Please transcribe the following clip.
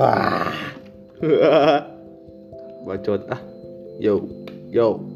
Wah. Bacot ah. Yo, yo.